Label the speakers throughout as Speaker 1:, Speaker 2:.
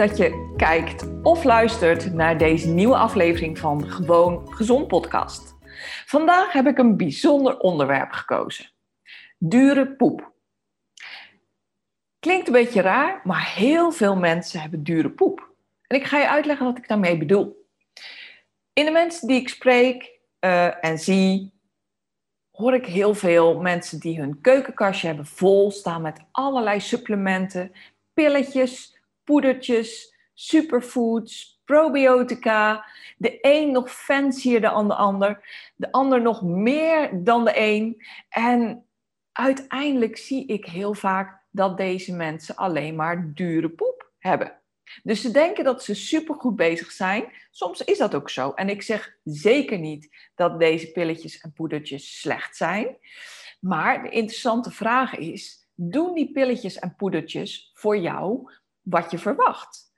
Speaker 1: Dat je kijkt of luistert naar deze nieuwe aflevering van Gewoon Gezond Podcast. Vandaag heb ik een bijzonder onderwerp gekozen: dure poep. Klinkt een beetje raar, maar heel veel mensen hebben dure poep. En ik ga je uitleggen wat ik daarmee bedoel. In de mensen die ik spreek uh, en zie, hoor ik heel veel mensen die hun keukenkastje hebben vol staan met allerlei supplementen, pilletjes, poedertjes, superfoods, probiotica. De een nog fancier dan de ander, de ander nog meer dan de een. En uiteindelijk zie ik heel vaak dat deze mensen alleen maar dure poep hebben. Dus ze denken dat ze supergoed bezig zijn. Soms is dat ook zo. En ik zeg zeker niet dat deze pilletjes en poedertjes slecht zijn. Maar de interessante vraag is: doen die pilletjes en poedertjes voor jou wat je verwacht?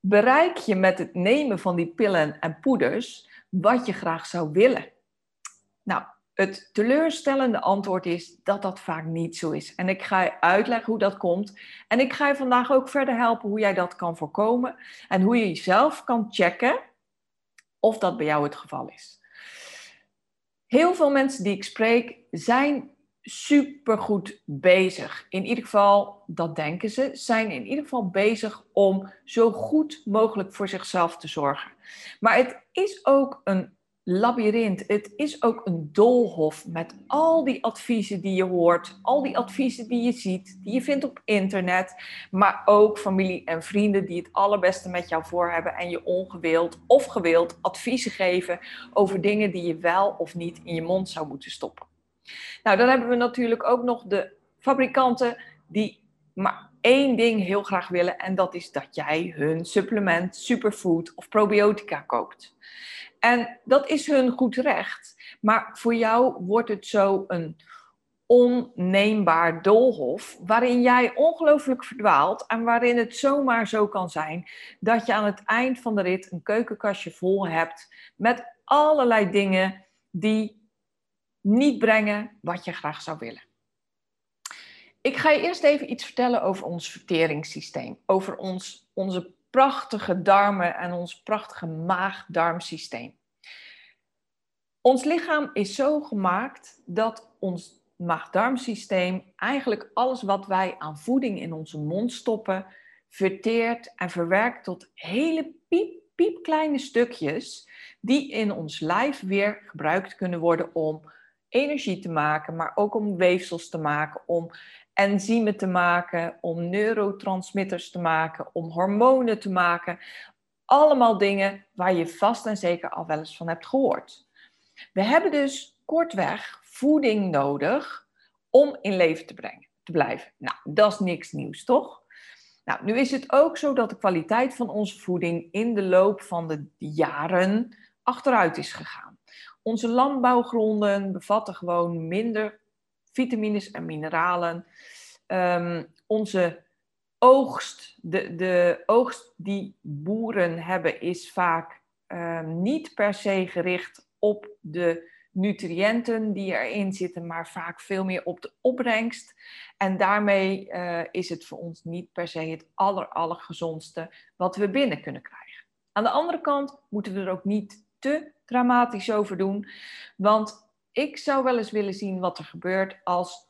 Speaker 1: Bereik je met het nemen van die pillen en poeders wat je graag zou willen? Nou, het teleurstellende antwoord is dat dat vaak niet zo is. En ik ga je uitleggen hoe dat komt. En ik ga je vandaag ook verder helpen hoe jij dat kan voorkomen. En hoe je jezelf kan checken of dat bij jou het geval is. Heel veel mensen die ik spreek zijn supergoed bezig. In ieder geval, dat denken ze, zijn in ieder geval bezig om zo goed mogelijk voor zichzelf te zorgen. Maar het is ook een labyrint. Het is ook een doolhof met al die adviezen die je hoort, al die adviezen die je ziet, die je vindt op internet, maar ook familie en vrienden die het allerbeste met jou voor hebben en je ongewild of gewild adviezen geven over dingen die je wel of niet in je mond zou moeten stoppen. Nou, dan hebben we natuurlijk ook nog de fabrikanten die maar één ding heel graag willen en dat is dat jij hun supplement, superfood of probiotica koopt. En dat is hun goed recht. Maar voor jou wordt het zo een onneembaar doolhof, waarin jij ongelooflijk verdwaalt en waarin het zomaar zo kan zijn dat je aan het eind van de rit een keukenkastje vol hebt met allerlei dingen die niet brengen wat je graag zou willen. Ik ga je eerst even iets vertellen over ons verteringssysteem, over ons, onze prachtige darmen en ons prachtige maag-darmsysteem. Ons lichaam is zo gemaakt dat ons maag-darmsysteem eigenlijk alles wat wij aan voeding in onze mond stoppen, verteert en verwerkt tot hele piep, piepkleine stukjes die in ons lijf weer gebruikt kunnen worden om energie te maken, maar ook om weefsels te maken, om enzymen te maken, om neurotransmitters te maken, om hormonen te maken. Allemaal dingen waar je vast en zeker al wel eens van hebt gehoord. We hebben dus kortweg voeding nodig om in leven te, brengen, te blijven. Nou, dat is niks nieuws, toch? Nou, nu is het ook zo dat de kwaliteit van onze voeding in de loop van de jaren achteruit is gegaan. Onze landbouwgronden bevatten gewoon minder vitamines en mineralen. Ehm, onze oogst, de, de oogst die boeren hebben, is vaak ehm, niet per se gericht op de nutriënten die erin zitten, maar vaak veel meer op de opbrengst. En daarmee uh, is het voor ons niet per se het aller, allergezondste wat we binnen kunnen krijgen. Aan de andere kant moeten we er ook niet te dramatisch over doen, want ik zou wel eens willen zien wat er gebeurt als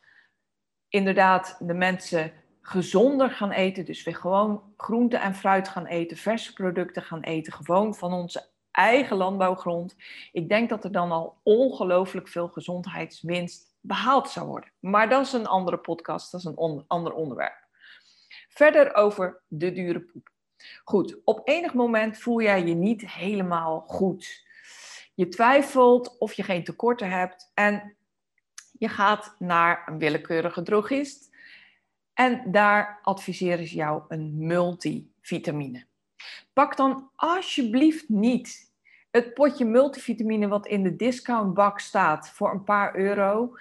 Speaker 1: inderdaad de mensen gezonder gaan eten. Dus weer gewoon groente en fruit gaan eten, verse producten gaan eten, gewoon van onze eigen landbouwgrond. Ik denk dat er dan al ongelooflijk veel gezondheidswinst behaald zou worden. Maar dat is een andere podcast, dat is een ander onderwerp. Verder over de dure poep. Goed, op enig moment voel jij je niet helemaal goed. Je twijfelt of je geen tekorten hebt en je gaat naar een willekeurige drogist en daar adviseren ze jou een multivitamine. Pak dan alsjeblieft niet het potje multivitamine wat in de discountbak staat voor een paar euro,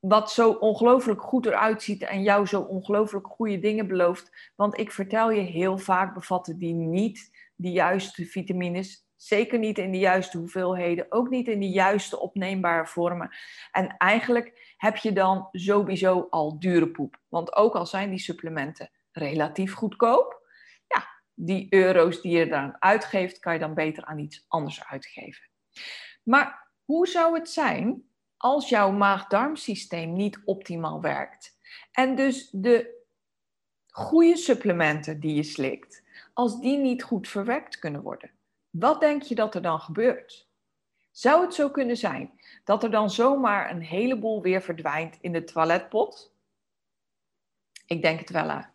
Speaker 1: wat zo ongelooflijk goed eruit ziet en jou zo ongelooflijk goede dingen belooft. Want ik vertel je, heel vaak bevatten die niet de juiste vitamines. Zeker niet in de juiste hoeveelheden, ook niet in de juiste opneembare vormen. En eigenlijk heb je dan sowieso al dure poep. Want ook al zijn die supplementen relatief goedkoop, die euro's die je dan uitgeeft, kan je dan beter aan iets anders uitgeven. Maar hoe zou het zijn als jouw maag-darmsysteem niet optimaal werkt? En dus de goede supplementen die je slikt, als die niet goed verwerkt kunnen worden, wat denk je dat er dan gebeurt? Zou het zo kunnen zijn dat er dan zomaar een heleboel weer verdwijnt in de toiletpot? Ik denk het wel aan.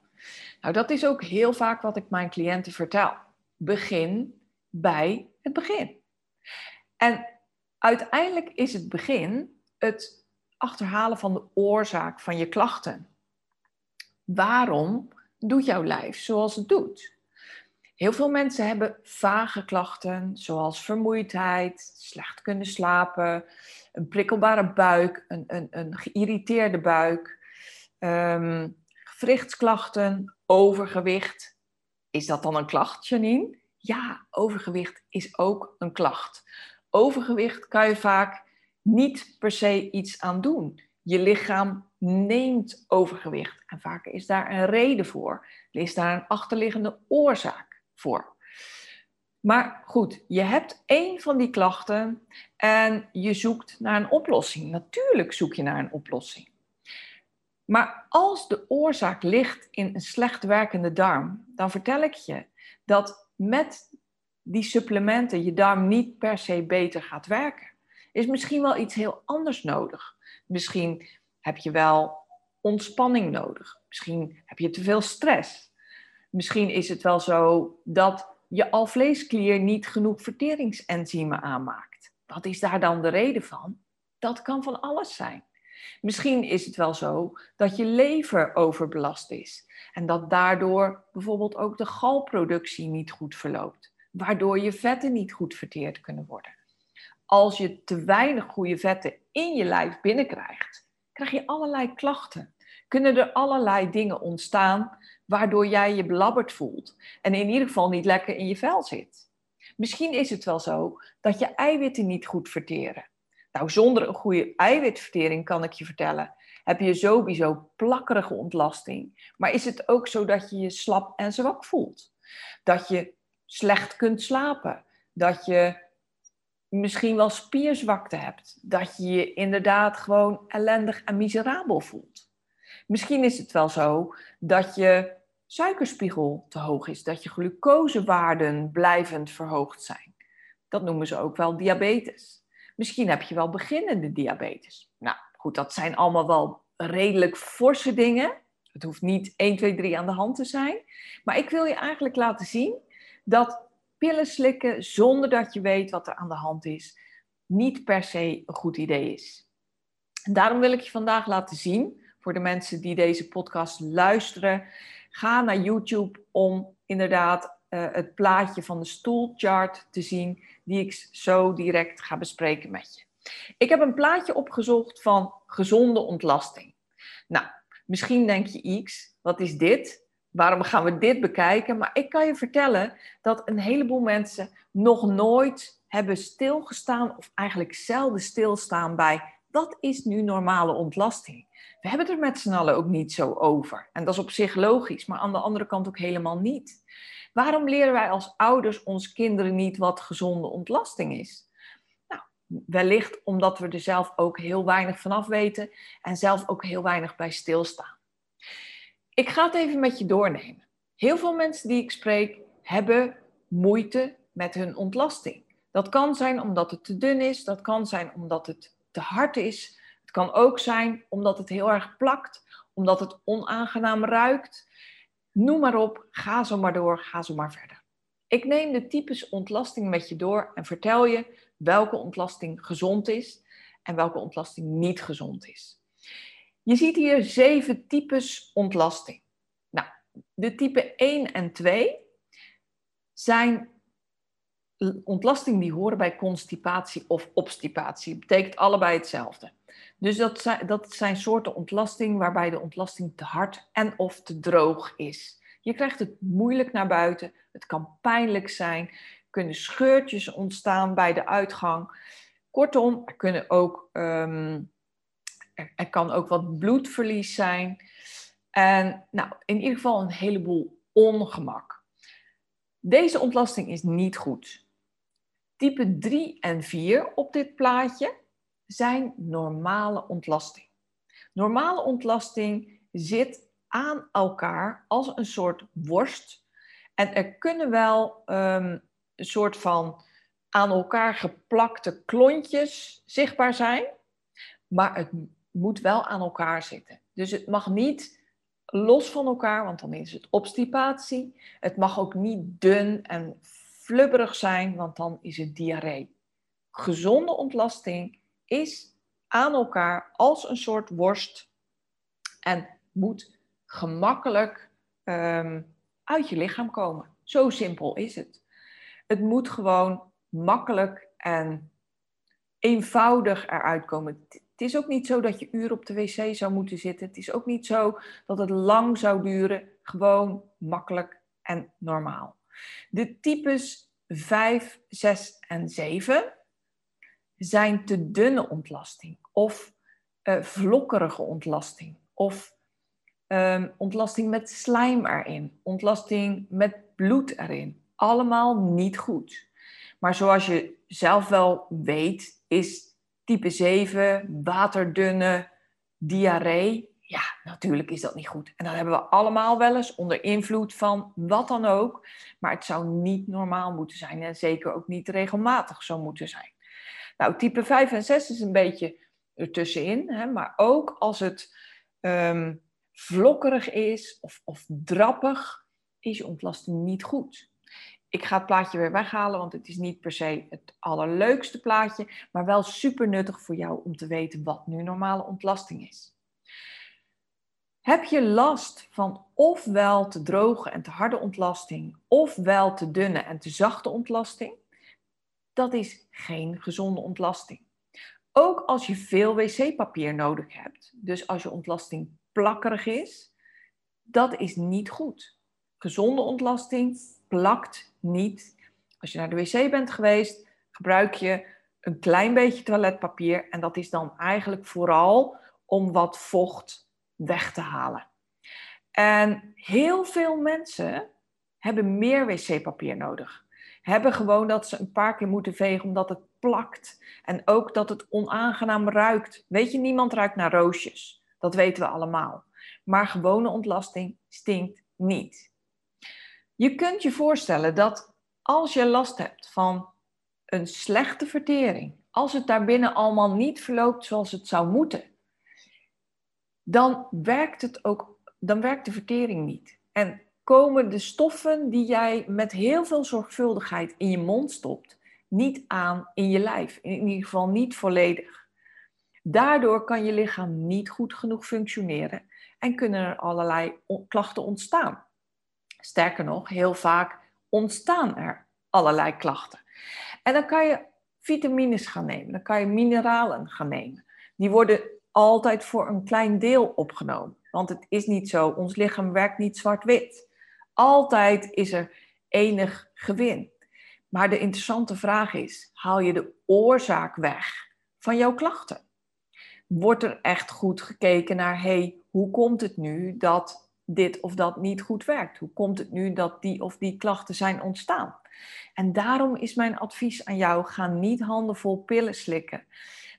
Speaker 1: Nou, dat is ook heel vaak wat ik mijn cliënten vertel. Begin bij het begin. En uiteindelijk is het begin het achterhalen van de oorzaak van je klachten. Waarom doet jouw lijf zoals het doet? Heel veel mensen hebben vage klachten, zoals vermoeidheid, slecht kunnen slapen, een prikkelbare buik, een, een, een geïrriteerde buik, um, gewrichtsklachten, overgewicht. Is dat dan een klacht, Janine? Ja, overgewicht is ook een klacht. Overgewicht kan je vaak niet per se iets aan doen. Je lichaam neemt overgewicht en vaak is daar een reden voor. Er is daar een achterliggende oorzaak voor. Maar goed, je hebt één van die klachten en je zoekt naar een oplossing. Natuurlijk zoek je naar een oplossing. Maar als de oorzaak ligt in een slecht werkende darm, dan vertel ik je dat met die supplementen je darm niet per se beter gaat werken. Is misschien wel iets heel anders nodig. Misschien heb je wel ontspanning nodig. Misschien heb je te veel stress. Misschien is het wel zo dat je alvleesklier niet genoeg verteringsenzymen aanmaakt. Wat is daar dan de reden van? Dat kan van alles zijn. Misschien is het wel zo dat je lever overbelast is en dat daardoor bijvoorbeeld ook de galproductie niet goed verloopt, waardoor je vetten niet goed verteerd kunnen worden. Als je te weinig goede vetten in je lijf binnenkrijgt, krijg je allerlei klachten. Kunnen er allerlei dingen ontstaan waardoor jij je belabberd voelt en in ieder geval niet lekker in je vel zit. Misschien is het wel zo dat je eiwitten niet goed verteren. Nou, zonder een goede eiwitvertering kan ik je vertellen, heb je sowieso plakkerige ontlasting. Maar is het ook zo dat je je slap en zwak voelt? Dat je slecht kunt slapen? Dat je misschien wel spierzwakte hebt? Dat je je inderdaad gewoon ellendig en miserabel voelt? Misschien is het wel zo dat je suikerspiegel te hoog is, dat je glucosewaarden blijvend verhoogd zijn. Dat noemen ze ook wel diabetes. Misschien heb je wel beginnende diabetes. Nou goed, dat zijn allemaal wel redelijk forse dingen. Het hoeft niet 1, 2, 3 aan de hand te zijn. Maar ik wil je eigenlijk laten zien dat pillen slikken zonder dat je weet wat er aan de hand is, niet per se een goed idee is. En daarom wil ik je vandaag laten zien, voor de mensen die deze podcast luisteren, ga naar YouTube om inderdaad uh, het plaatje van de stoelchart te zien die ik zo direct ga bespreken met je. Ik heb een plaatje opgezocht van gezonde ontlasting. Nou, misschien denk je X, wat is dit? Waarom gaan we dit bekijken? Maar ik kan je vertellen dat een heleboel mensen nog nooit hebben stilgestaan of eigenlijk zelden stilstaan bij wat is nu normale ontlasting? We hebben het er met z'n allen ook niet zo over. En dat is op zich logisch, maar aan de andere kant ook helemaal niet. Waarom leren wij als ouders ons kinderen niet wat gezonde ontlasting is? Nou, wellicht omdat we er zelf ook heel weinig vanaf weten en zelf ook heel weinig bij stilstaan. Ik ga het even met je doornemen. Heel veel mensen die ik spreek hebben moeite met hun ontlasting. Dat kan zijn omdat het te dun is, dat kan zijn omdat het te hard is. Het kan ook zijn omdat het heel erg plakt, omdat het onaangenaam ruikt. Noem maar op, ga zo maar door, ga zo maar verder. Ik neem de types ontlasting met je door en vertel je welke ontlasting gezond is en welke ontlasting niet gezond is. Je ziet hier zeven types ontlasting. Nou, de type 1 en 2 zijn ontlasting die horen bij constipatie of obstipatie. Betekent allebei hetzelfde. Dus dat zijn, dat zijn soorten ontlasting waarbij de ontlasting te hard en of te droog is. Je krijgt het moeilijk naar buiten, het kan pijnlijk zijn, er kunnen scheurtjes ontstaan bij de uitgang. Kortom, er, kunnen ook, ehm, er kan ook wat bloedverlies zijn. En nou, in ieder geval een heleboel ongemak. Deze ontlasting is niet goed. Type 3 en 4 op dit plaatje zijn normale ontlasting. Normale ontlasting zit aan elkaar als een soort worst. En er kunnen wel um, een soort van aan elkaar geplakte klontjes zichtbaar zijn, maar het moet wel aan elkaar zitten. Dus het mag niet los van elkaar, want dan is het obstipatie. Het mag ook niet dun en flubberig zijn, want dan is het diarree. Gezonde ontlasting is aan elkaar als een soort worst en moet gemakkelijk um, uit je lichaam komen. Zo simpel is het. Het moet gewoon makkelijk en eenvoudig eruit komen. Het is ook niet zo dat je uren op de wc zou moeten zitten. Het is ook niet zo dat het lang zou duren. Gewoon makkelijk en normaal. De types 5, 6 en 7 zijn te dunne ontlasting of uh, vlokkerige ontlasting of um, ontlasting met slijm erin, ontlasting met bloed erin. Allemaal niet goed. Maar zoals je zelf wel weet, is type 7 waterdunne diarree ja, natuurlijk is dat niet goed. En dat hebben we allemaal wel eens onder invloed van wat dan ook. Maar het zou niet normaal moeten zijn en zeker ook niet regelmatig zo moeten zijn. Nou, type 5 en 6 is een beetje ertussenin. Hè, maar ook als het um, vlokkerig is of, of drappig, is je ontlasting niet goed. Ik ga het plaatje weer weghalen, want het is niet per se het allerleukste plaatje, maar wel super nuttig voor jou om te weten wat nu normale ontlasting is. Heb je last van ofwel te droge en te harde ontlasting, ofwel te dunne en te zachte ontlasting? Dat is geen gezonde ontlasting. Ook als je veel wc-papier nodig hebt, dus als je ontlasting plakkerig is, dat is niet goed. Gezonde ontlasting plakt niet. Als je naar de wc bent geweest, gebruik je een klein beetje toiletpapier en dat is dan eigenlijk vooral om wat vocht weg te halen. En heel veel mensen hebben meer wc-papier nodig. Hebben gewoon dat ze een paar keer moeten vegen omdat het plakt. En ook dat het onaangenaam ruikt. Weet je, niemand ruikt naar roosjes. Dat weten we allemaal. Maar gewone ontlasting stinkt niet. Je kunt je voorstellen dat als je last hebt van een slechte vertering, als het daarbinnen allemaal niet verloopt zoals het zou moeten, dan werkt het ook, dan werkt de vertering niet. En komen de stoffen die jij met heel veel zorgvuldigheid in je mond stopt, niet aan in je lijf. In ieder geval niet volledig. Daardoor kan je lichaam niet goed genoeg functioneren en kunnen er allerlei klachten ontstaan. Sterker nog, heel vaak ontstaan er allerlei klachten. En dan kan je vitamines gaan nemen, dan kan je mineralen gaan nemen. Die worden altijd voor een klein deel opgenomen. Want het is niet zo, ons lichaam werkt niet zwart-wit. Altijd is er enig gewin. Maar de interessante vraag is: haal je de oorzaak weg van jouw klachten? Wordt er echt goed gekeken naar: hey, hoe komt het nu dat dit of dat niet goed werkt? Hoe komt het nu dat die of die klachten zijn ontstaan? En daarom is mijn advies aan jou: ga niet handenvol pillen slikken.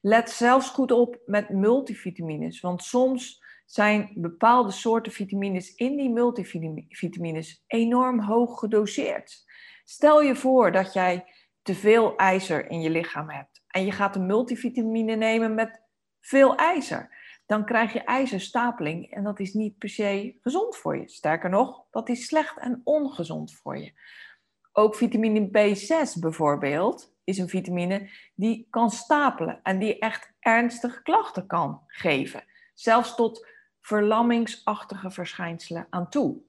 Speaker 1: Let zelfs goed op met multivitamines, want soms zijn bepaalde soorten vitamines in die multivitamines enorm hoog gedoseerd. Stel je voor dat jij te veel ijzer in je lichaam hebt en je gaat een multivitamine nemen met veel ijzer. Dan krijg je ijzerstapeling en dat is niet per se gezond voor je. Sterker nog, dat is slecht en ongezond voor je. Ook vitamine B6 bijvoorbeeld is een vitamine die kan stapelen en die echt ernstige klachten kan geven. Zelfs tot verlammingsachtige verschijnselen aan toe.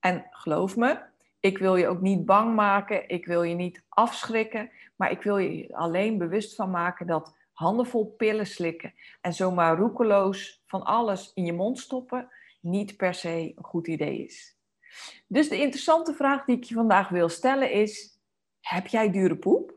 Speaker 1: En geloof me, ik wil je ook niet bang maken, ik wil je niet afschrikken, maar ik wil je alleen bewust van maken dat handenvol pillen slikken en zomaar roekeloos van alles in je mond stoppen niet per se een goed idee is. Dus de interessante vraag die ik je vandaag wil stellen is: heb jij dure poep?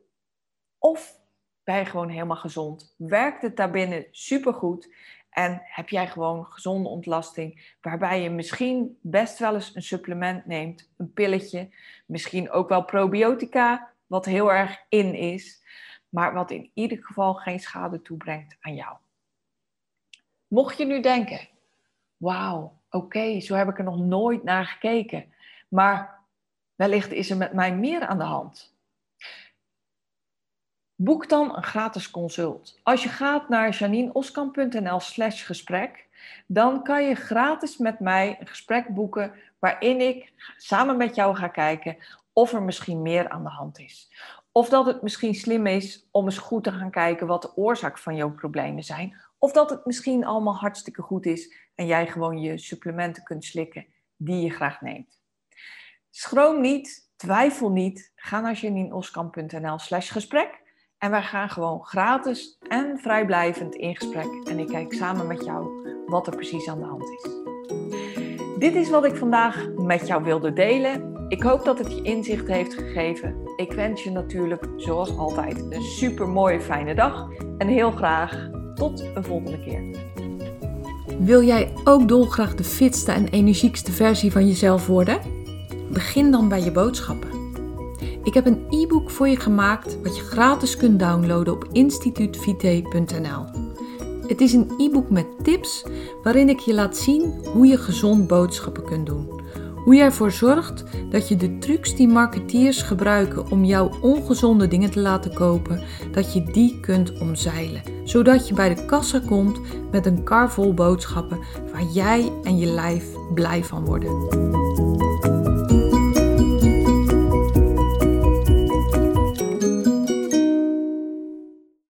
Speaker 1: Of ben je gewoon helemaal gezond? Werkt het daarbinnen supergoed? En heb jij gewoon gezonde ontlasting, waarbij je misschien best wel eens een supplement neemt, een pilletje, misschien ook wel probiotica, wat heel erg in is, maar wat in ieder geval geen schade toebrengt aan jou. Mocht je nu denken, wauw, oké, zo heb ik er nog nooit naar gekeken, maar wellicht is er met mij meer aan de hand. Boek dan een gratis consult. Als je gaat naar janineoskamp.nl slash gesprek, dan kan je gratis met mij een gesprek boeken waarin ik samen met jou ga kijken of er misschien meer aan de hand is. Of dat het misschien slim is om eens goed te gaan kijken wat de oorzaak van jouw problemen zijn. Of dat het misschien allemaal hartstikke goed is en jij gewoon je supplementen kunt slikken die je graag neemt. Schroom niet, twijfel niet. Ga naar janineoskamp.nl slash gesprek. En wij gaan gewoon gratis en vrijblijvend in gesprek. En ik kijk samen met jou wat er precies aan de hand is. Dit is wat ik vandaag met jou wilde delen. Ik hoop dat het je inzicht heeft gegeven. Ik wens je natuurlijk, zoals altijd, een super mooie, fijne dag. En heel graag tot een volgende keer.
Speaker 2: Wil jij ook dolgraag de fitste en energiekste versie van jezelf worden? Begin dan bij je boodschappen. Ik heb een e-book voor je gemaakt wat je gratis kunt downloaden op instituutvite.nl. Het is een e-book met tips waarin ik je laat zien hoe je gezond boodschappen kunt doen. Hoe jij ervoor zorgt dat je de trucs die marketeers gebruiken om jouw ongezonde dingen te laten kopen, dat je die kunt omzeilen. Zodat je bij de kassa komt met een kar vol boodschappen waar jij en je lijf blij van worden.